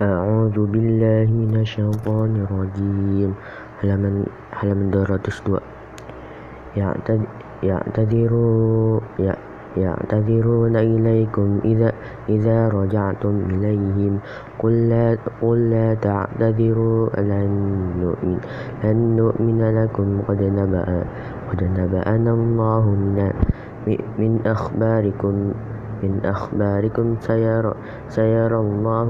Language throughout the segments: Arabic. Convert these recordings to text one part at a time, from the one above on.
أعوذ بالله من الشيطان الرجيم. halaman halaman 202 يعتذروا يعتذرون إليكم إذا إذا رجعتم إليهم. قل لا قل لا تعتذروا لن نؤمن لن نؤمن لكم. قد نبأ قد نبأنا الله من من أخباركم من أخباركم. سيرى سيرى الله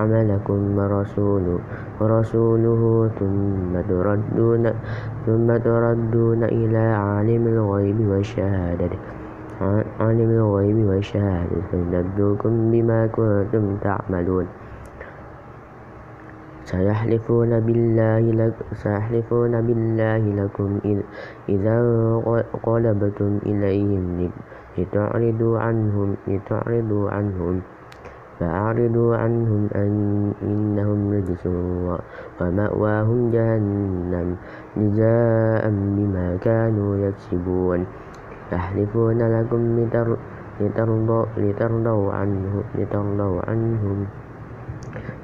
عملكم ورسوله ورسوله ثم تردون ثم تردون إلى عالم الغيب والشهادة. عالم الغيب والشهادة. فينبئكم بما كنتم تعملون. سيحلفون بالله لكم سيحلفون بالله لكم إذا انقلبتم إليهم لتعرضوا عنهم لتعرضوا عنهم فأعرضوا عنهم أن إنهم رجس ومأواهم جهنم جزاء بما كانوا يكسبون. يحلفون لكم لترضوا, لترضوا, لترضوا عنهم.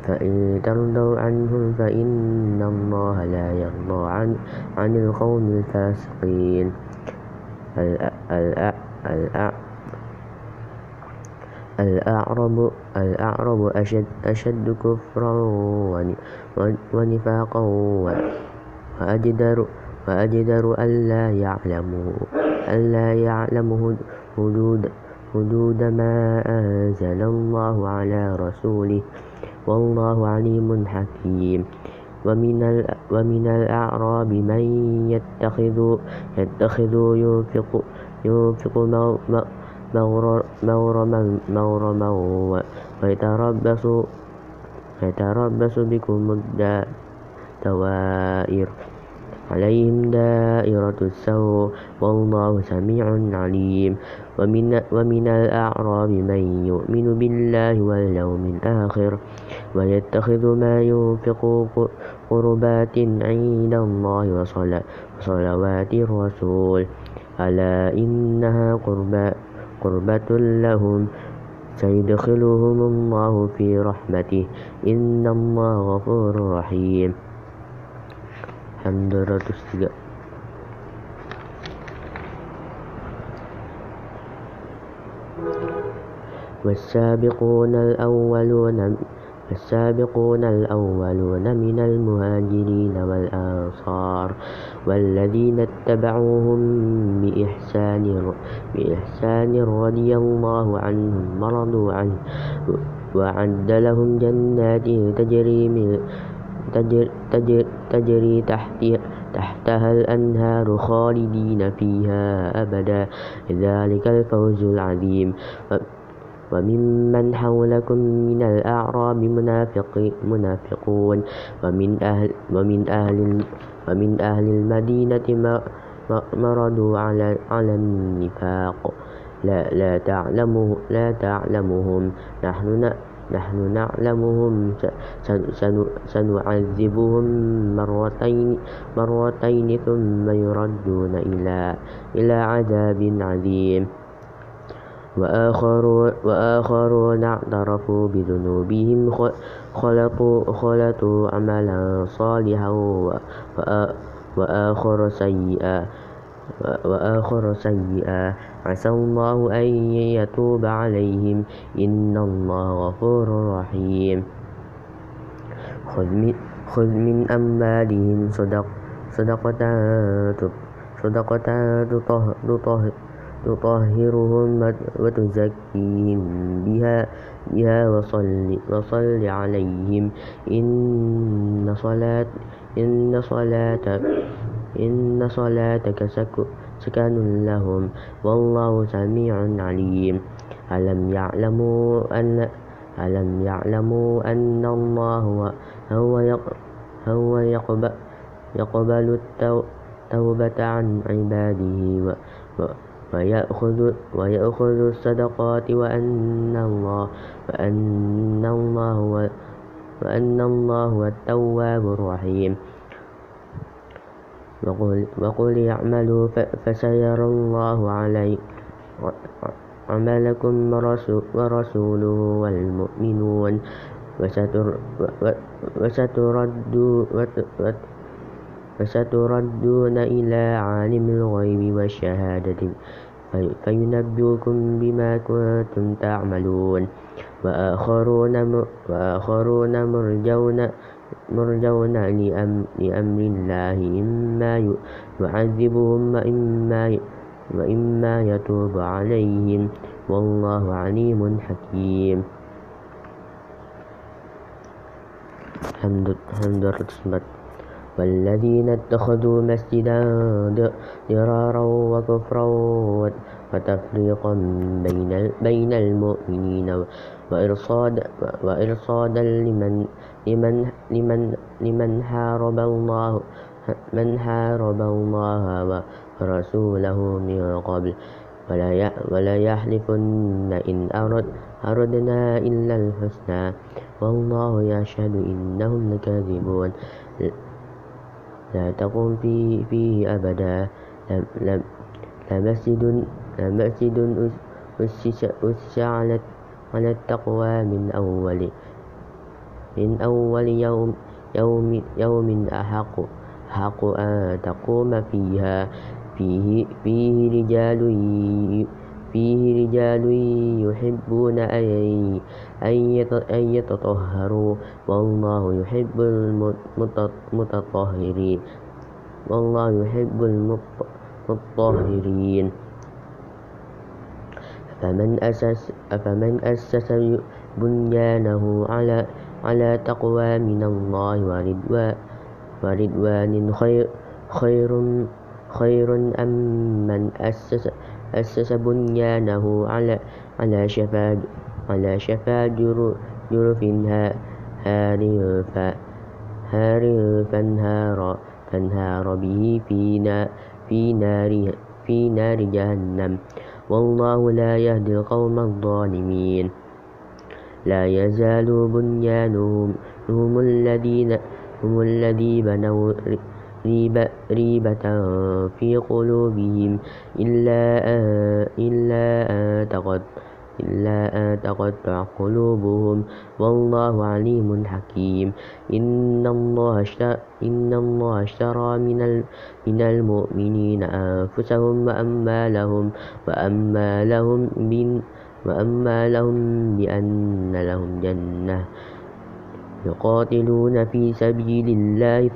فإن ترضوا عنهم فإن الله لا يرضى عن, عن القوم الفاسقين. الأعرب الأعرب أشد, أشد كفرا ونفاقا وأجدر وأجدر ألا يعلموا ألا يعلموا حدود حدود ما أنزل الله على رسوله. والله عليم حكيم. ومن ومن الأعراب من يتخذ يتخذ ينفق ينفق مغرما ويتربص يتربص بكم الدوائر. عليهم دائرة السوء والله سميع عليم. ومن, ومن الأعراب من يؤمن بالله واليوم الآخر ويتخذ ما ينفق قربات عند الله وصلوات الرسول. ألا إنها قربات قربة لهم سيدخلهم الله في رحمته. إن الله غفور رحيم. الحمد لله والسابقون الأولون السابقون الأولون من المهاجرين والأنصار والذين اتبعوهم بإحسان, بإحسان رضي الله عنهم ورضوا عنه وعد لهم جنات تجري من تجر تجر تجري تحتها تحتها الأنهار خالدين فيها أبدا. ذلك الفوز العظيم. وممن حولكم من الأعراب منافقون. ومن أهل, ومن أهل, ومن أهل المدينة مرضوا على, على النفاق. لا, لا, تعلمه لا تعلمهم. نحن نحن نعلمهم. سنعذبهم مرتين, مرتين ثم يردون إلى, إلى عذاب عظيم. وآخرون اعترفوا بذنوبهم خلطوا, خلطوا عملا صالحا وآخر سيئا وآخر سيئا. عسى الله أن يتوب عليهم. إن الله غفور رحيم. خذ من, خذ من أموالهم صدق صدقة صدقة تطهر تطهرهم وتزكيهم بها, بها وصل, وصل عليهم. إن, صلاة إن, صلاة إن صلاتك سكن لهم. والله سميع عليم. ألم يعلموا أن ألم يعلموا أن الله هو هو يقبل, يقبل التوبة عن عباده ويأخذ, ويأخذ الصدقات وأن الله وأن الله وأن الله هو التواب الرحيم. وقل, وقل اعملوا فسيرى الله علي عملكم ورسوله والمؤمنون. وستردون إلى عالم الغيب والشهادة فينبئكم بما كنتم تعملون. وآخرون مرجون مرجون لأمر الله إما يعذبهم وإما يتوب عليهم. والله عليم حكيم. حمد الرسمت والذين اتخذوا مسجدا ضرارا وكفرا وتفريقا بين المؤمنين وإرصادا لمن لمن لمن لمن حارب الله من حارب الله ورسوله من قبل. ولا يحلفن إن أرد أردنا إلا الحسنى. والله يشهد إنهم لكاذبون. لا تقم فيه, فيه أبدا. لمسجد لمسجد أسس على على التقوى من أول من أول يوم يوم يوم أحق أحق أن تقوم فيها. فيه فيه رجال رجال يحبون أن يتطهروا. والله يحب المتطهرين والله يحب المطهرين فمن أسس, فمن أسس بنيانه على على تقوى من الله ورضوان خير, خير, خير أم من أسس, أسس بنيانه على على شفا على شفا جرف هار فانهار فانهار به في نار في نار جهنم. والله لا يهدي القوم الظالمين. لا يزال بنيانهم هم الذين هم الذي بنوا ريبة في قلوبهم إلا إلا أن إلا أن تقطع قلوبهم. والله عليم حكيم. إن الله اشترى, إن الله اشترى من, من المؤمنين أنفسهم وأموالهم وأموالهم وأموالهم بأن لهم جنة. يقاتلون في سبيل الله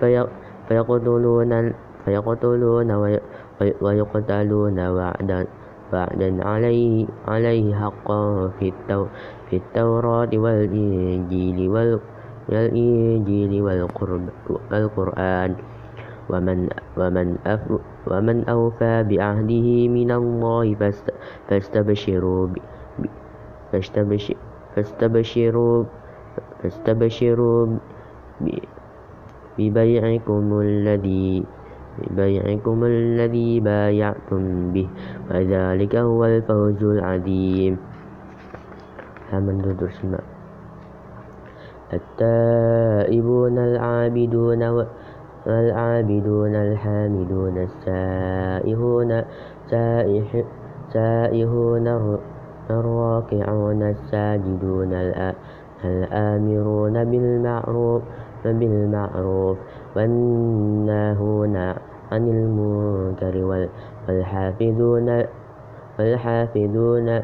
فيقتلون فيقتلون ويقتلون وعدا وعدا عليه, عليه حقا في, التو في التوراة والإنجيل والإنجيل والقرآن. ومن ومن أف ومن أوفى بعهده من الله فاستبشروا فاستبشروا فاستبشروا ببيعكم الذي بيعكم الذي بايعتم به وذلك هو الفوز العظيم. حمد الرسمة التائبون العابدون والعابدون الحامدون السائحون سائحون الراكعون الساجدون الآمرون بالمعروف بالمعروف والناهون عن المنكر والحافظون والحافظون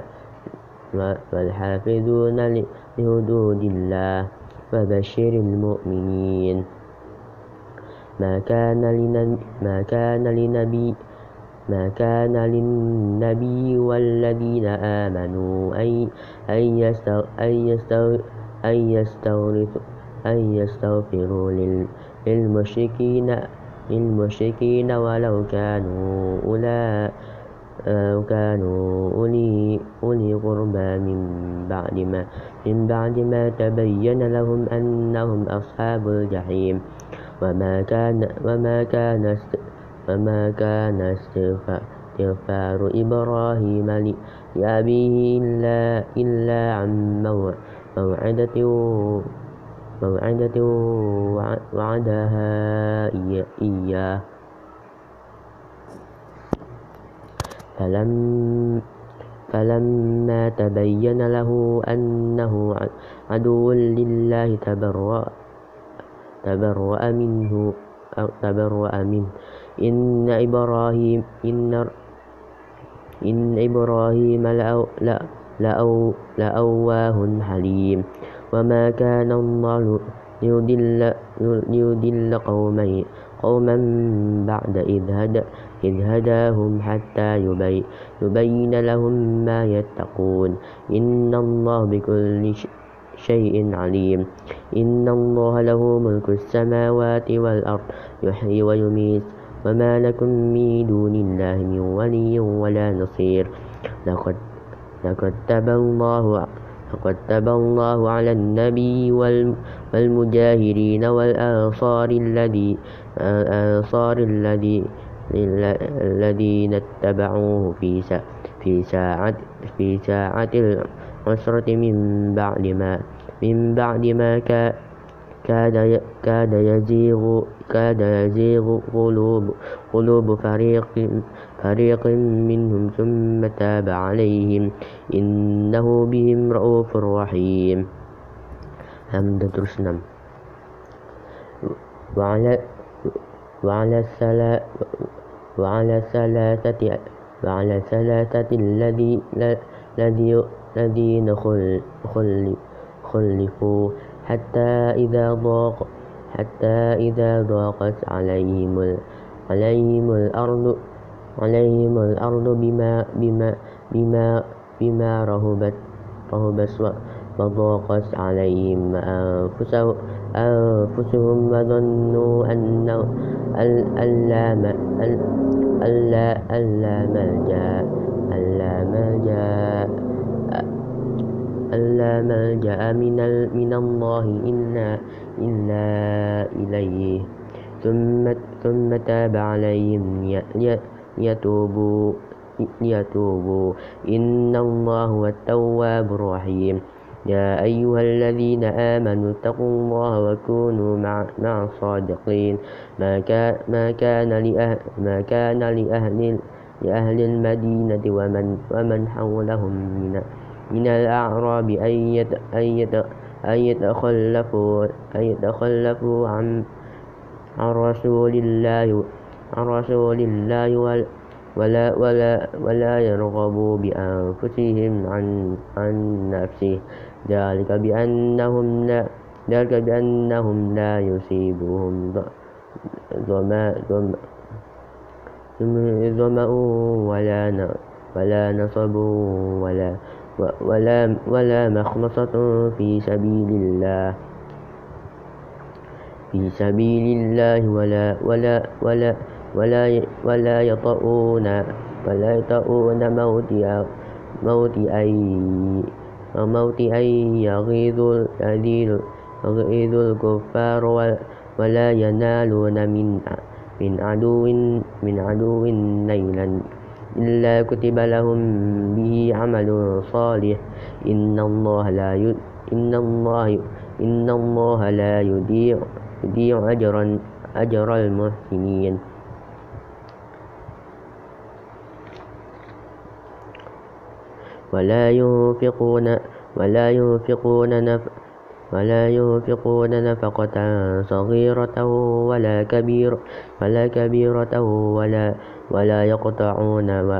والحافظون لحدود الله وبشر المؤمنين. ما كان ما كان لنبي ما كان للنبي والذين آمنوا أن أن يستغفروا للمشركين للمشركين ولو كانوا أولى كانوا أولي, أولي قربى من بعد ما من بعد ما تبين لهم أنهم أصحاب الجحيم. وما كان وما كان وما كان استغفار إبراهيم لأبيه إلا إلا عن موعدة موعدة وعدها إياه. فلم فلما تبين له أنه عدو لله تبرأ تبرأ منه تبرأ منه. إن إبراهيم إن إن إبراهيم لأواه حليم. وما كان الله ليضل, ليضل قوما قوما بعد إذ, هدى إذ هداهم حتى يبين, يبين لهم ما يتقون. إن الله بكل شيء عليم. إن الله له ملك السماوات والأرض يحيي ويميت. وما لكم من دون الله من ولي ولا نصير. لقد لقد تاب الله لقد تاب الله على النبي والمجاهرين والأنصار الذي الأنصار الذي الذين اتبعوه في في ساعة في ساعة العسرة من بعد ما من بعد ما كاد كاد يزيغ كاد يزيغ قلوب قلوب فريق فريق منهم ثم تاب عليهم. إنه بهم رؤوف رحيم. حمد رسنم وعلى وعلى الثلاث وعلى الثلاثة وعلى الثلاثة الذي الذي الذين خلفوا حتى إذا ضاق حتى إذا ضاقت عليهم عليهم الأرض عليهم الأرض بما بما بما بما رهبت رهبت وضاقت عليهم أنفسهم أنفسهم وظنوا أن ألا ألا ألا ملجأ ألا ملجأ ألا ملجأ من من الله إلا إلا إليه. ثم ثم تاب عليهم يتوبوا يتوبوا. إن الله هو التواب الرحيم. يا أيها الذين آمنوا اتقوا الله وكونوا مع, مع الصادقين ما كان, ما كان, لأهل, ما كان لأهل, لأهل المدينة ومن, ومن حولهم من, من الأعراب أن, يت, أن, يت, أن يتخلفوا, أن يتخلفوا عن, عن رسول الله عن رسول الله ولا, ولا, ولا يرغبوا بأنفسهم عن, عن نفسه. ذلك بأنهم لا ذلك بأنهم لا يصيبهم ظمأ ولا ولا نصب ولا ولا ولا مخمصة في سبيل الله. في سبيل الله ولا ولا ولا ولا ولا يطؤون ولا يطؤون موت موت أي وموت أن يغيظ يغيظ الكفار ولا ينالون من من عدو من عدو نيلا. إلا كتب لهم به عمل صالح إن الله لا إن الله إن الله لا يضيع يضيع أجرا أجر المحسنين. ولا ينفقون ولا ينفقون نف ولا ينفقون نفقة صغيرة ولا كبير ولا كبيرة ولا ولا يقطعون و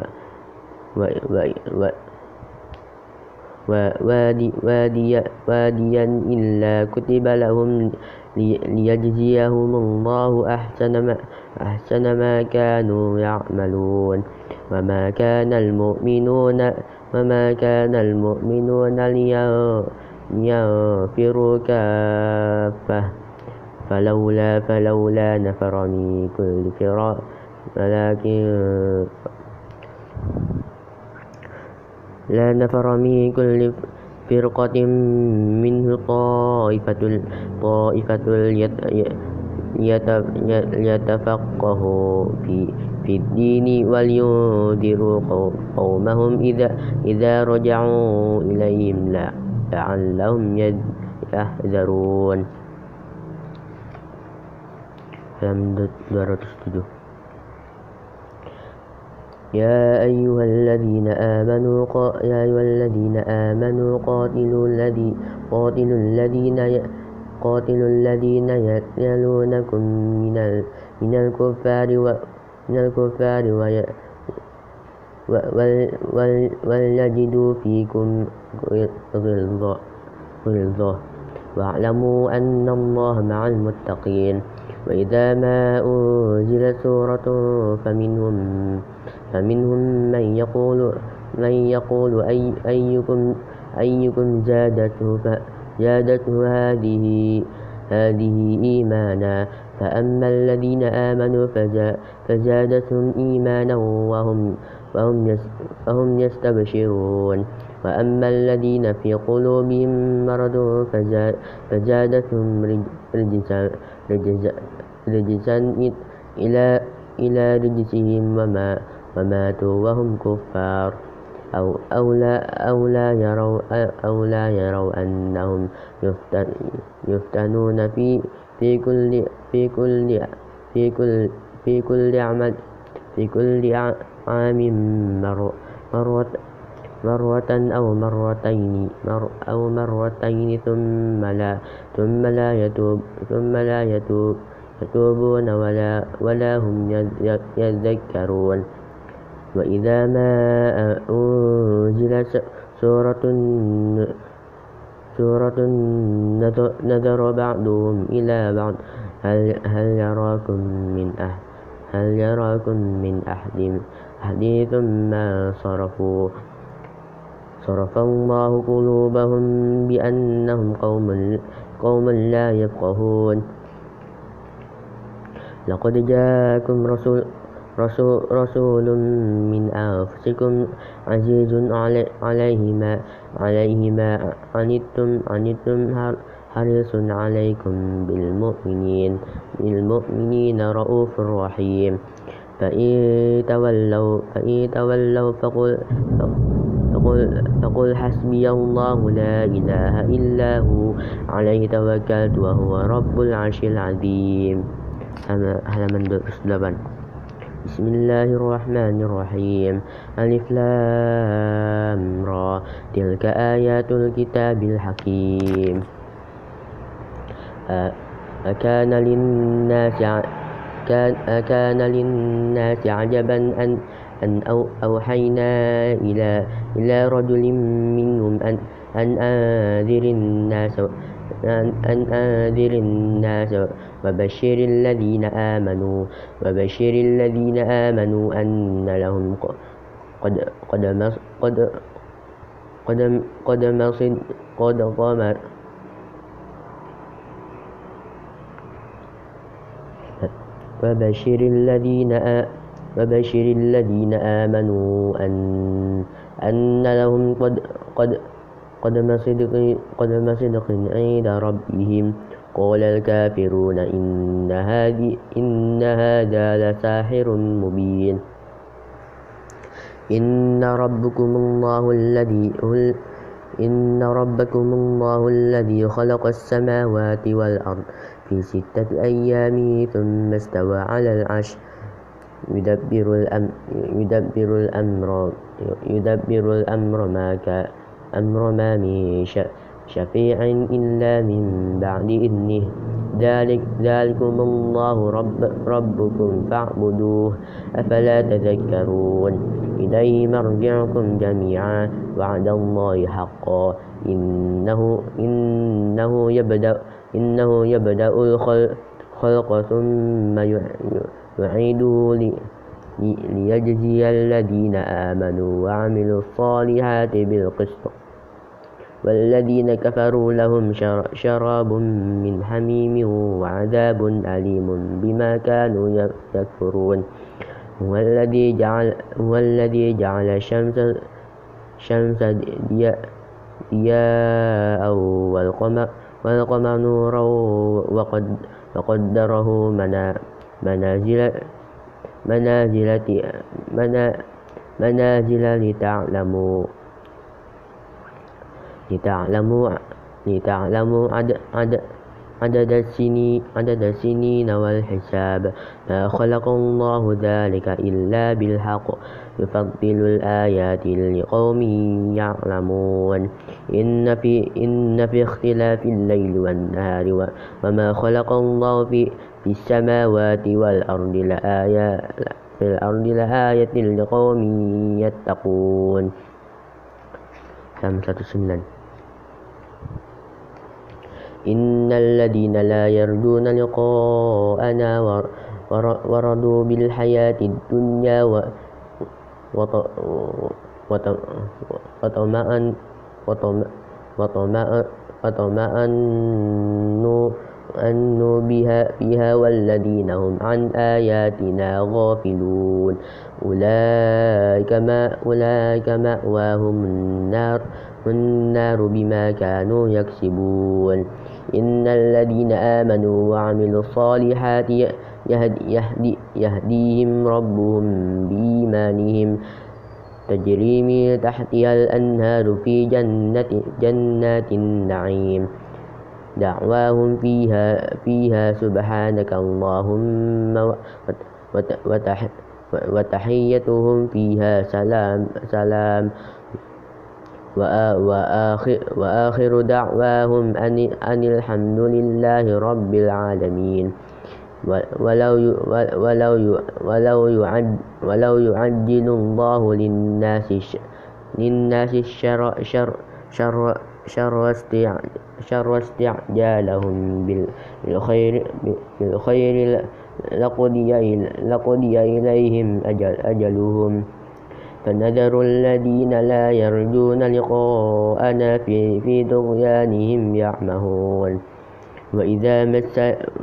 و و و وادي وادي واديا إلا كتب لهم ليجزيهم الله أحسن ما, أحسن ما كانوا يعملون وما كان المؤمنون وما كان المؤمنون لينفروا كافة. فلولا فلولا نفر من كل فرق ولكن لا نفر من كل فرقة منه طائفة طائفة يتفقهوا في في الدين ولينذروا قومهم إذا, إذا رجعوا إليهم. لعلهم يحذرون. يا أيها الذين آمنوا يا أيها الذين آمنوا قاتلوا الذي قاتلوا الذين قاتلوا الذين يلونكم من من الكفار من الكفار وليجدوا فيكم غلظة واعلموا أن الله مع المتقين. وإذا ما أنزلت سورة فمنهم فمنهم من يقول من يقول أي أيكم أيكم زادته زادته هذه هذه إيمانا. فأما الذين آمنوا فزادتهم إيمانا وهم وهم يستبشرون. وأما الذين في قلوبهم مرض فزادتهم رجسا, رجسا إلى إلى رجسهم وما وماتوا وهم كفار. أو, أو, لا, أو, لا يروا أو لا يروا أنهم يفتنون في في كل في كل في كل في كل عمل في كل عام مرة مرة أو مرتين مر أو مرتين ثم لا ثم لا يتوب ثم لا يتوب يتوبون ولا ولا هم يذكرون. وإذا ما أنزلت سورة سورة نذر بعضهم إلى بعض. هل, هل يراكم من أحد هل يراكم من أحد؟ أحد ثم صرفوا. صرف الله قلوبهم بأنهم قوم قوم لا يفقهون. لقد جاءكم رسول رسول, رسول من أنفسكم عزيز عليه ما عليه ما عنتم عنتم حريص عليكم بالمؤمنين بالمؤمنين رؤوف رحيم. فإن تولوا فإن تولوا فقل فقل, فقل حسبي الله لا إله إلا هو عليه توكلت وهو رب العرش العظيم. halaman 28 بسم الله الرحمن الرحيم. ألف لام را. تلك آيات الكتاب الحكيم. أكان للناس كان أكان للناس عجبا أن أن أوحينا إلى إلى رجل منهم أن أن أنذر الناس أن أنذر الناس وبشر الذين آمنوا وبشر الذين آمنوا أن لهم قد قد قد قد قد مصد قد قمر وبشر الذين وبشر الذين آمنوا أن أن لهم قد قد قدم صدق قدم صدق عند ربهم. قال الكافرون إن, هذه إن هذا لساحر مبين. إن ربكم الله الذي إن ربكم الله الذي خلق السماوات والأرض في ستة أيام ثم استوى على العرش. يدبر الأمر يدبر الأمر يدبر الأمر ما أمر ما من شفيع إلا من بعد إذنه. ذلك ذلكم الله رب ربكم فاعبدوه أفلا تذكرون. إليه مرجعكم جميعا وعد الله حقا. إنه إنه يبدأ إنه يبدأ الخلق ثم يعيده ليجزي الذين آمنوا وعملوا الصالحات بالقسط. والذين كفروا لهم شراب من حميم وعذاب أليم بما كانوا يكفرون. هو الذي جعل هو الذي جعل الشمس شمس ضياء والقمر والقمر نورا وقد وقدره منازل منازل منازل لتعلموا لتعلموا لتعلموا عدد, عدد, عدد السنين, عدد السنين والحساب. ما خلق الله ذلك إلا بالحق. يفضل الآيات لقوم يعلمون. إن في, إن في اختلاف الليل والنهار وما خلق الله في, في السماوات والأرض لآيات في الأرض لآية لقوم يتقون. إن الذين لا يرجون لقاءنا ورضوا بالحياة الدنيا وطمأنوا أنوا بها, بها والذين هم عن آياتنا غافلون. أولئك, ما أولئك مأواهم النار النار بما كانوا يكسبون. إن الذين آمنوا وعملوا الصالحات يهدي يهدي يهديهم ربهم بإيمانهم. تجري من تحتها الأنهار في جنة جنات النعيم. دعواهم فيها فيها سبحانك اللهم وتحيتهم فيها سلام سلام. وآخر, دعواهم أن الحمد لله رب العالمين. ولو ولو ولو يعد ولو يعجل الله للناس للناس الشر شر شر شر شر استعجالهم بالخير بالخير لقضي إليهم أجل أجلهم فنذر الذين لا يرجون لقاءنا في, في طغيانهم يعمهون وإذا مس,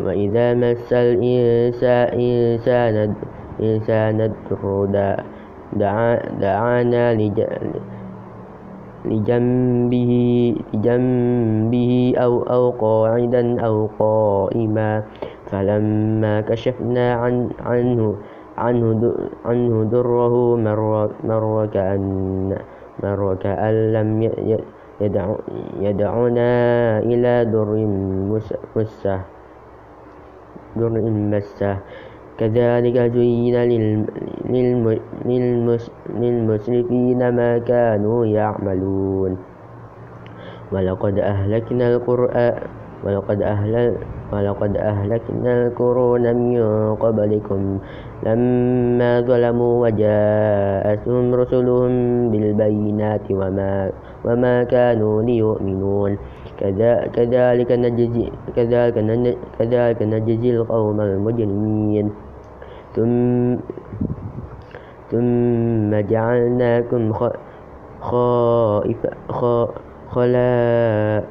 وإذا مس الإنسان إنسان الضر دعانا لجنبه, لجنبه أو, أو قاعدا أو قائما. فلما كشفنا عن عنه عنه, عنه دره مر, مر كأن مر كأن لم يدع يدعنا إلى در مسه. در مسه. كذلك زين للمسرفين ما كانوا يعملون. ولقد أهلكنا القرآن ولقد, أهل ولقد أهلكنا القرون من قبلكم لما ظلموا وجاءتهم رسلهم بالبينات وما, وما كانوا ليؤمنون. كذلك نجزي, كذلك كذلك نجزي القوم المجرمين. ثم, ثم جعلناكم خائف خلائف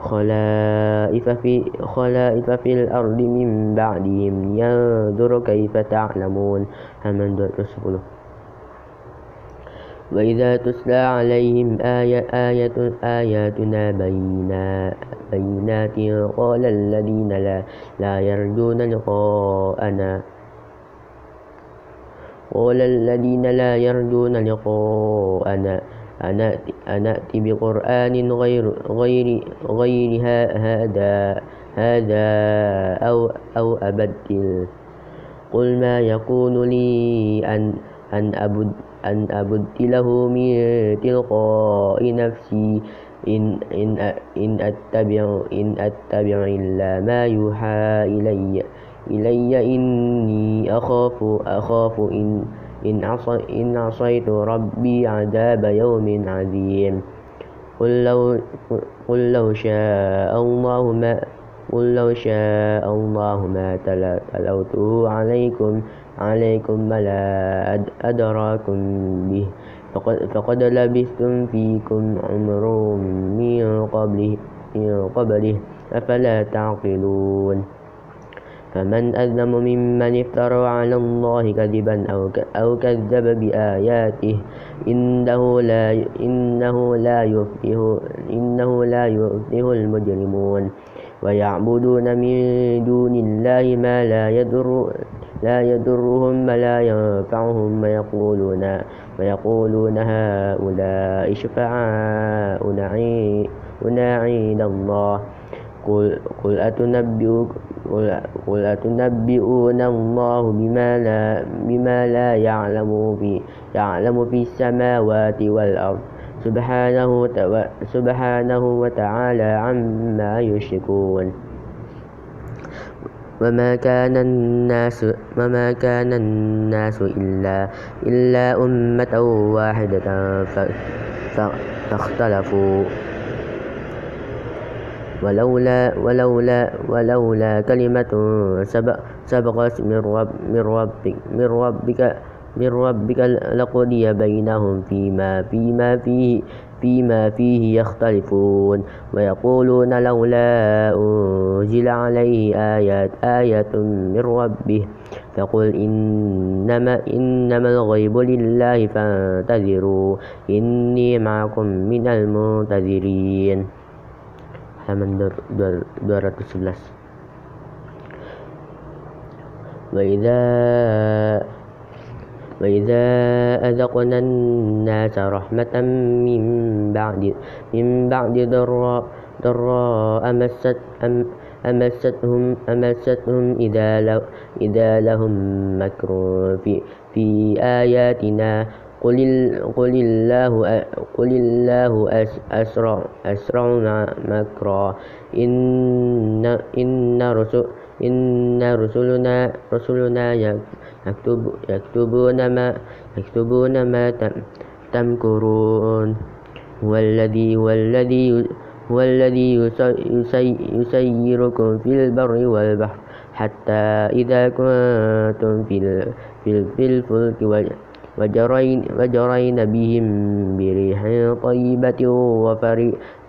خلائف في, خلائف في الأرض من بعدهم. ينظر كيف تعلمون. همن رسوله وإذا تسلى عليهم آية آية آياتنا بينا بينات قال الذين لا, لا يرجون لقاءنا. قال الذين لا يرجون لقاءنا. أنأتي بقرآن غير, غير, غير هذا هذا أو, أو أبدل. قل ما يكون لي أن أن أبد أن أبدله من تلقاء نفسي إن إن إن أتبع إن أتبع إلا ما يوحى إلي إلي إني أخاف أخاف إن إن, عصي إن عصيت ربي عذاب يوم عظيم. قل لو, قل لو شاء الله ما قل لو شاء الله ما تلوته عليكم عليكم ولا أدراكم به. فقد, لبثتم فيكم عمر من قبله, من قبله. أفلا تعقلون؟ فمن أظلم ممن افترى على الله كذبا أو أو كذب بآياته إنه لا إنه لا يفلح إنه لا يفلح المجرمون. ويعبدون من دون الله ما لا يضر لا يضرهم ولا ينفعهم ويقولون ويقولون هؤلاء شفعاؤنا عند الله. قل, قل, قل أتنبئون الله بما لا, بما لا يعلم, في يعلم في السماوات والأرض. سبحانه, سبحانه وتعالى عما يشركون. وما كان الناس وما كان الناس إلا إلا أمة واحدة فاختلفوا. ولولا ولولا ولولا كلمة سبقت من رب من ربك من ربك من ربك لقضي بينهم فيما فيما فيه فيما فيه يختلفون ويقولون لولا أنزل عليه آيات آية من ربه. فقل إنما إنما الغيب لله فانتظروا إني معكم من المنتظرين. halaman 211 وإذا وإذا أذقنا الناس رحمة من بعد من بعد ضراء ضراء أمست أم أمستهم أمستهم إذا لو إذا لهم مكر في في آياتنا قل قل الله قل الله أسرع أسرع مكرا إن إن رسل إن رسلنا رسلنا يكتب يكتبون ما يكتبون ما تمكرون. هو الذي هو الذي هو الذي يسيركم في البر والبحر حتى إذا كنتم في الفلك وجرين, وجرين بهم بريح طيبة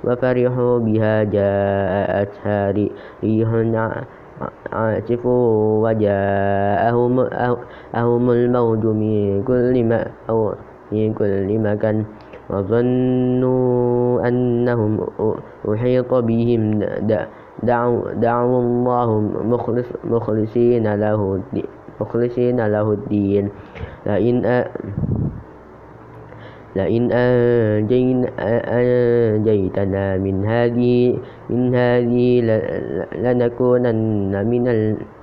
وفرحوا بها جاءتها ريح عاصف وجاءهم أهم الموج من كل ما أو من كل مكان وظنوا أنهم أحيط بهم. دعوا, دعوا الله مخلص مخلصين له مخلصين له الدين. لئن لئن أنجيتنا من هذه من هذه لنكونن من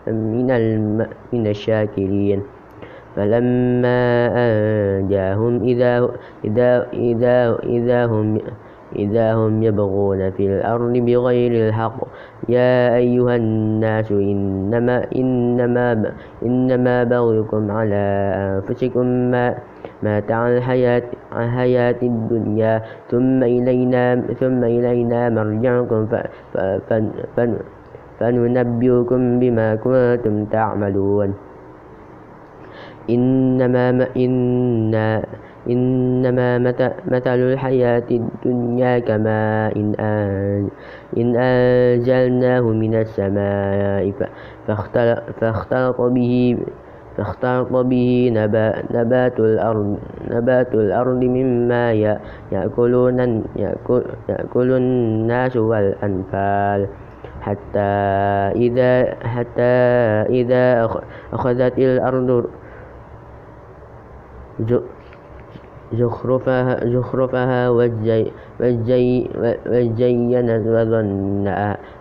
من من الشاكرين. فلما أنجاهم إذا إذا إذا إذا هم إذا هم يبغون في الأرض بغير الحق. يا أيها الناس إنما إنما إنما بغيكم على أنفسكم ما متاع الحياة الحياة الدنيا. ثم إلينا ثم إلينا مرجعكم فننبئكم بما كنتم تعملون. إنما إنا إنما مثل الحياة الدنيا كماء إن أنزلناه من السماء فاختلط به فاختلط به نبات الأرض نبات الأرض مما يأكلون يأكل الناس والأنفال. حتى إذا حتى إذا أخذت الأرض زخرفها, زخرفها وزينت وظن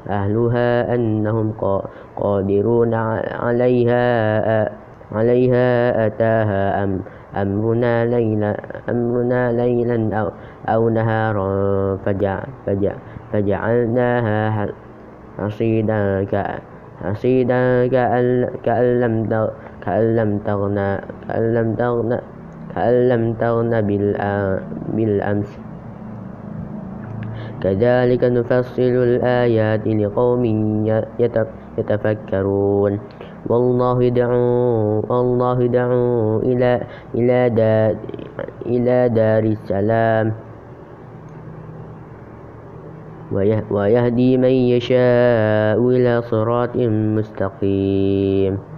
أهلها أنهم قادرون عليها عليها أتاها أم أمرنا ليلا أمرنا ليلا أو, أو نهارا فجع فجع فجعلناها حصيدا حصيدا كأن لم كأن لم تغنى كأن لم تغنى هل لم تغن بالأمس؟ كذلك نفصل الآيات لقوم يتفكرون. والله يدعو الله يدعو إلى إلى دار إلى دار السلام. ويهدي من يشاء إلى صراط مستقيم.